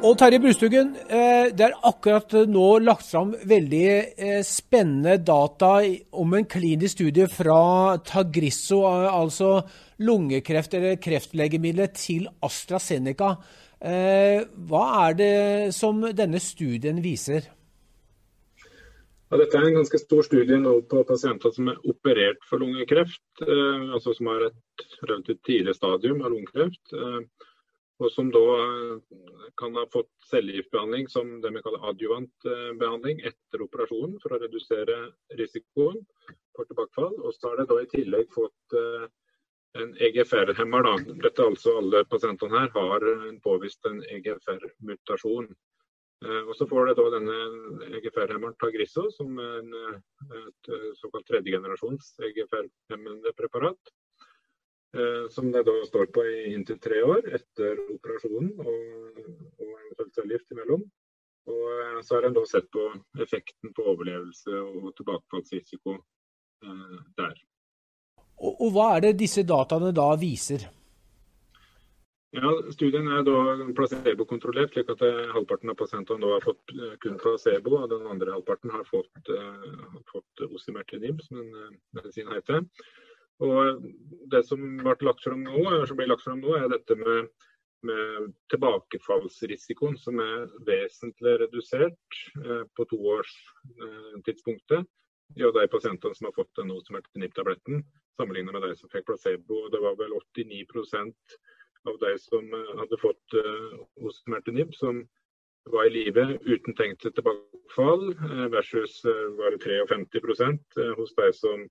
Og Terje Brustugen, eh, det er akkurat nå lagt fram veldig eh, spennende data om en klinisk studie fra Tagrisso, altså lungekreft- eller kreftlegemiddelet til AstraZeneca. Eh, hva er det som denne studien viser? Ja, dette er en ganske stor studie nå på pasienter som er operert for lungekreft, altså som har et relativt tidlig stadium av lungekreft og som da eh, kan ha fått cellegiftbehandling som det vi kaller adjuvant eh, behandling etter operasjonen for å redusere risikoen for tilbakefall. Og så har det da i tillegg fått eh, en EGFR-hemmer. Dette altså Alle pasientene her har påvist en EGFR-mutasjon. Og Så får det da denne EGFR-hemmeren Tagrisso, som en, et såkalt tredjegenerasjons EGFR-hemmende preparat. Eh, som det da står på i inntil tre år etter operasjonen, og, og eventuelt cellegift imellom. Og eh, så har en da sett på effekten på overlevelse og tilbakefallsrisiko eh, der. Og, og, Hva er det disse dataene da viser? Ja, Studien er da placebo-kontrollert, slik at halvparten av pasientene har fått kun placebo, og den andre halvparten har fått, eh, fått osimertinib, som en medisin heter. Og Det som lagt frem nå, som blir lagt frem nå, er dette med, med tilbakefallsrisikoen, som er vesentlig redusert eh, på toårstidspunktet eh, i de pasientene som har fått den Osemertinib-tabletten, sammenlignet med de som fikk placebo. Det var vel 89% av de som eh, hadde fått eh, Osemertinib, som var i live uten tenkt til tilbakefall, eh, versus eh, var det 53 hos de som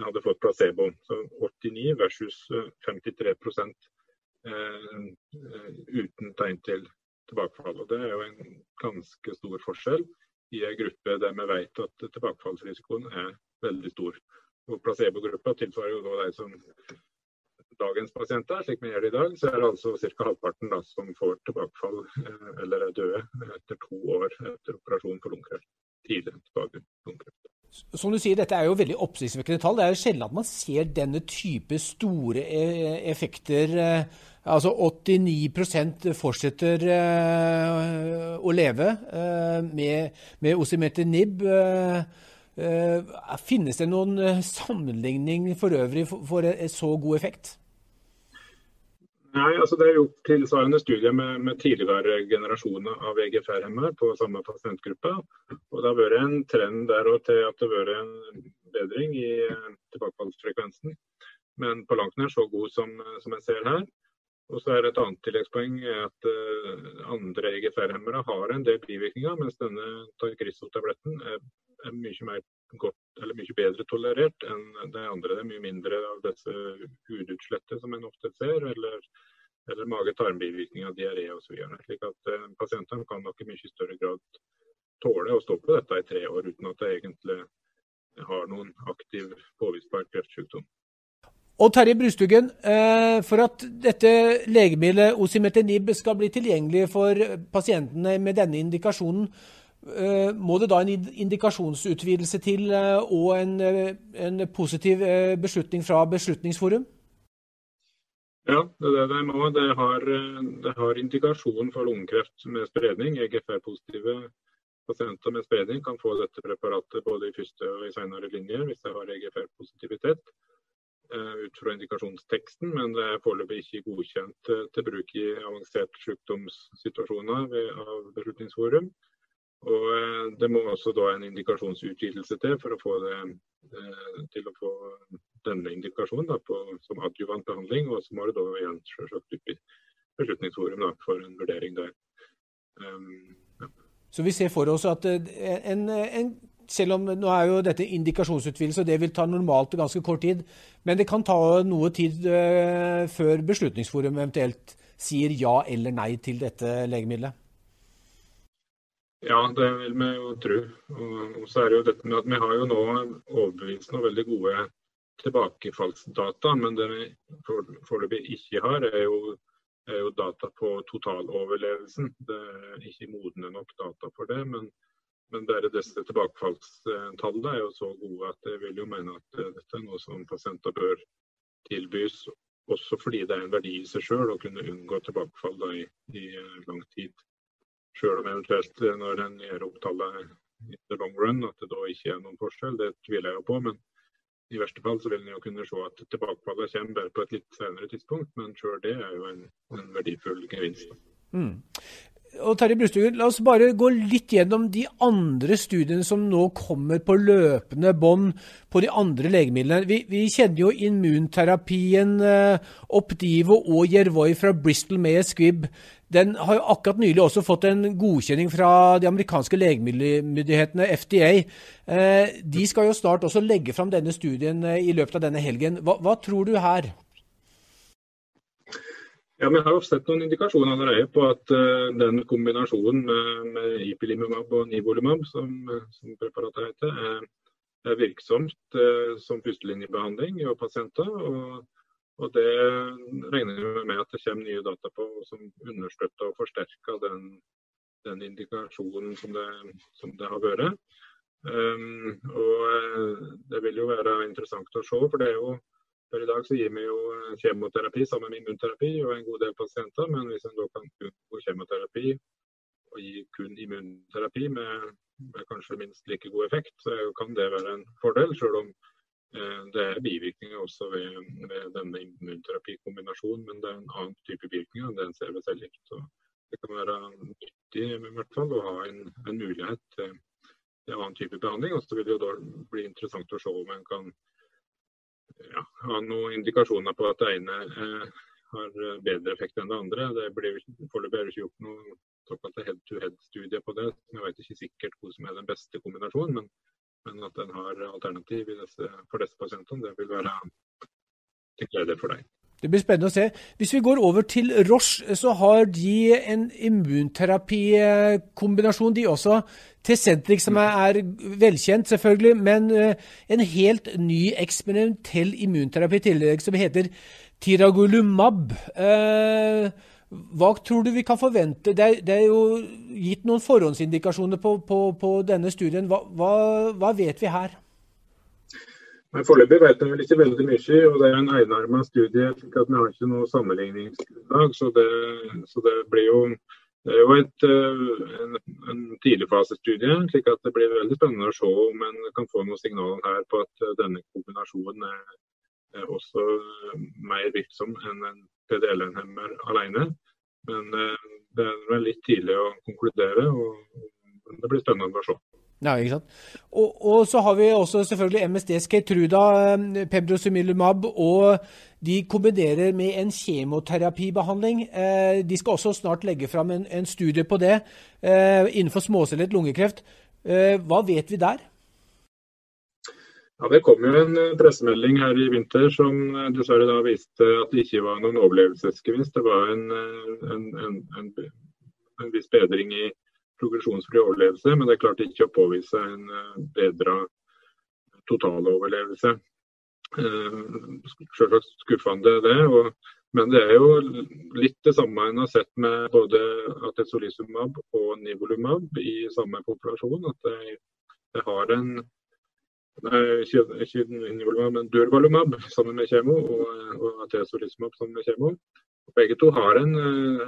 hadde fått placebo. Så 89 versus 53 eh, eh, uten tegn til tilbakefall. Og Det er jo en ganske stor forskjell i en gruppe der vi vet at tilbakefallsrisikoen er veldig stor. Og Placebogruppa tilsvarer jo da de som dagens pasienter, slik vi gjør det i dag, så er det altså ca. halvparten da, som får tilbakefall eh, eller er døde etter to år etter operasjon for lungekreft. Tidlig tilbake lungekreft. Som du sier, dette er jo veldig oppsiktsvekkende tall. Det er jo sjelden at man ser denne type store e-, effekter. Eh, altså 89 fortsetter eh, å leve eh, med, med osimetinib. Finnes det noen sammenligning for øvrig for så god effekt? Nei, altså Det er gjort tilsvarende studier med, med tidligere generasjoner av EGFR-hemmer på samme pasientgruppe. Og Det har vært en trend der og til at det har vært en bedring i eh, tilbakefallsfrekvensen. Men på langt nær så god som, som jeg ser her. Og så er Et annet tilleggspoeng at uh, andre EGFR-hemmere har en del bivirkninger, mens denne Tagrisso-tabletten er, er, mye, mer godt, eller mye bedre tolerert enn de andre. Det er mye mindre av disse hudutslettet som en ofte ser, eller, eller mage-tarm-bivirkninger, diaré osv. Slik at eh, pasientene kan nok i mye større grad tåle å stå på dette i tre år uten at det egentlig har noen aktiv påvisbar kreftsykdom. Og Terje Brustugen, eh, for at dette legemiddelet osimetinib skal bli tilgjengelig for pasientene med denne indikasjonen, må det da en indikasjonsutvidelse til eh, og en, en positiv beslutning fra Beslutningsforum? Ja, det er det må. Det har, det har indikasjon for lungekreft med spredning. EGFR-positive pasienter med spredning kan få dette preparatet både i første og i senere linjer hvis de har EGFR-positivitet. Eh, ut fra indikasjonsteksten, men det er foreløpig ikke godkjent eh, til bruk i avanserte sykdomssituasjoner av Beslutningsforum. Og eh, Det må også da en indikasjonsutvidelse til for å få det til å få denne indikasjonen da, på, som adjuvant behandling. Og så må det da igjen selvsagt opp i Beslutningsforum da, for en vurdering der. Um, ja. Så vi ser for oss at en, en selv om nå er jo dette indikasjonsutvidelse, og det vil ta normalt ganske kort tid. Men det kan ta noe tid før Beslutningsforum eventuelt sier ja eller nei til dette legemiddelet. Ja, det vil vi jo tro. Og så er det jo dette med at Vi har jo nå overbevist noen veldig gode tilbakefallsdata, men det vi foreløpig ikke har, er jo, er jo data på totaloverlevelsen. Det er ikke modne nok data for det. men men bare disse tilbakefallstallene er jo så gode at jeg vil jo mene at dette er noe som pasienter bør tilbys. Også fordi det er en verdi i seg sjøl å kunne unngå tilbakefall i, i, eh, lang tid. Selv om eventuelt når en gjør opp tallet i the long run, at det da ikke er noen forskjell. Det tviler jeg jo på. men i verste fall så vil en jo kunne se at tilbakefallet kommer bare på et litt senere tidspunkt, men sjøl det er jo en, en verdifull gevinst. Mm. Og Terje Brustuen, La oss bare gå litt gjennom de andre studiene som nå kommer på løpende bånd på de andre legemidlene. Vi, vi kjenner jo immunterapien eh, Opdivo og Jervoi fra Bristol med Squibb. Den har jo akkurat nylig også fått en godkjenning fra de amerikanske legemiddelmyndighetene, FDA. Eh, de skal jo snart også legge fram denne studien eh, i løpet av denne helgen. Hva, hva tror du her? Ja, Vi har sett noen indikasjoner allerede på at uh, den kombinasjonen med, med ipilimumab og nivolumab, som, som preparatet heter, er, er virksomt uh, som førstelinjebehandling i pasienter. og og Det regner vi med at det kommer nye data på som understøtter og forsterker den, den indikasjonen som det, som det, har vært. Um, og eh, Det vil jo være interessant å se. for det er jo for I dag så gir vi jo kjemoterapi sammen med immunterapi og en god del pasienter. Men hvis en da kan unngå kjemoterapi og gi kun immunterapi med, med kanskje minst like god effekt, så kan det være en fordel. Selv om Eh, det er bivirkninger også ved, ved denne immunterapikombinasjonen, men det er en annen type virkninger enn det en ser ved cellegift. Det kan være nyttig i hvert fall å ha en, en mulighet til, en annen type behandling. Og så vil det jo da bli interessant å se om en kan ja, ha noen indikasjoner på at det ene eh, har bedre effekt enn det andre. Det blir Foreløpig er ikke gjort noen såkalte head-to-head-studie på det. Jeg vet ikke sikkert hva som er den beste kombinasjonen. men men at den har alternativ disse, for disse pasientene, det vil være til glede for deg. Det blir spennende å se. Hvis vi går over til Roche, så har de en immunterapikombinasjon, de også. Tecentrix, som er velkjent, selvfølgelig, men eh, en helt ny eksperimentell immunterapi i tillegg, som heter tiragolumab. Eh, hva tror du vi kan forvente? Det er, det er jo gitt noen forhåndsindikasjoner på, på, på denne studien. Hva, hva, hva, vet vi her? Foreløpig vet vi vel ikke veldig mye. og Det er en enarma studie. slik at Vi har ikke noe sammenligningsgrunnlag. Så, så det blir jo, det er jo et, eh, en, en tidligfasestudie. slik at det blir veldig spennende å se om en kan få noen signaler her på at eh, denne kombinasjonen er, er også mer virksom enn en PDL-hemmer alene. Men eh, det er vel litt tidlig å konkludere, og det blir spennende å se. Ja, ikke sant. Og, og, så har vi også selvfølgelig MSDs Skeytruda, Pebrosimilumab, og de kombinerer med en kjemoterapibehandling. Eh, de skal også snart legge fram en, en studie på det innenfor småcellet lungekreft. Hva vet vi der? Ja, Det kom jo en eh, pressemelding her i vinter som eh, dessverre da viste at det ikke var noen overlevelsesgevinst. Det var en, eh, en, en, en viss bedring i progresjonsfri overlevelse, men det klarte ikke å påvise en bedra totaloverlevelse. Selvsagt skuffende det. Og, men det er jo litt det samme en har sett med både atezolizumab og nivolumab i samme populasjon. At det, det har en ikke, ikke nivolumab, men durvalumab sammen med kjemo og, og atezolizumab sammen med kjemo. Begge to har en,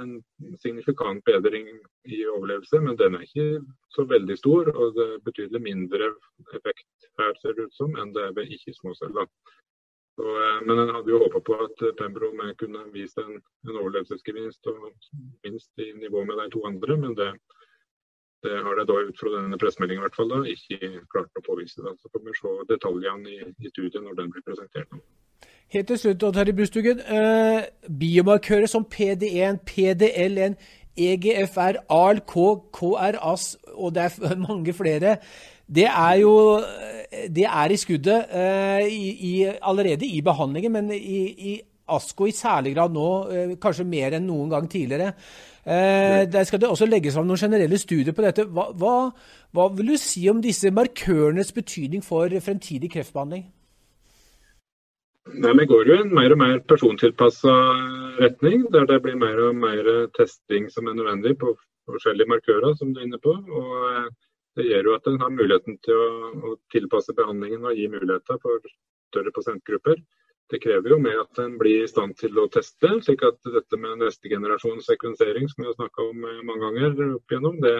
en, signifikant bedring i overlevelse, men den er ikke så veldig stor. Og det er betydelig mindre effekt her, ser det ut som, enn det er ved ikke-småceller. Eh, men en hadde jo håpa på at Pembro kunne vist en, en overlevelsesgevinst og minst i nivå med de to andre, men det, det har det da ut fra denne da, ikke klart å påvise. det. Så får vi se detaljene i, i studiet når den blir presentert. Helt til slutt, Terje Bustugen. Eh, biomarkører som PD1, PDL1, EGFR, ALK, KRAS og det er mange flere. Det er jo det er i skuddet eh, i, i, allerede i behandlingen, men i, i ASKO i særlig grad nå, eh, kanskje mer enn noen gang tidligere. Eh, der skal det også legges fram noen generelle studier på dette. Hva, hva, hva, vil du si om disse markørenes betydning for fremtidig kreftbehandling? Nei, Vi går jo i en mer og mer persontilpassa retning, der det blir mer og mer testing som er nødvendig på forskjellige markører, som du er inne på. og eh, Det gjør jo at en har muligheten til å, å tilpasse behandlingen og gi muligheter for større pasientgrupper. det krever jo mer at en blir i stand til å teste, slik at dette med neste generasjon sekvensering, som vi har snakka om eh, mange ganger opp igjennom, det,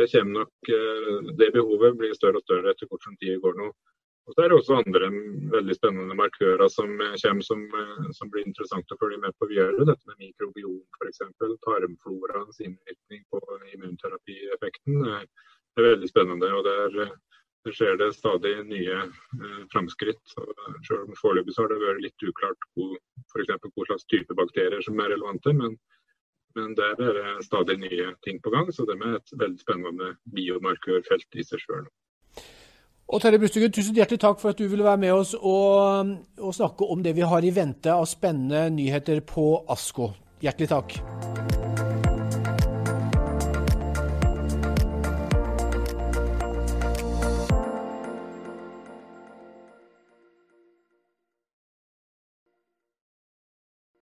det, nok, eh, det behovet blir større og større etter hvert som tida går nå. Og så er det også andre veldig spennende markører som kommer som, som, blir interessant å følge med på videre. Dette med mikrobiom f.eks. Tarmfloraens innvirkning på immunterapieffekten er, veldig spennende. og det er det skjer det stadig nye eh, framskritt. Selv om Foreløpig har det vært litt uklart hva slags type bakterier som er relevante. Men, men der er det stadig nye ting på gang. Så det er et veldig spennende biomarkørfelt i seg sjøl. Og Terje Brustuen, tusen hjertelig takk for at du ville være med oss og, og snakke om det vi har i vente av spennende nyheter på ASKO. Hjertelig takk.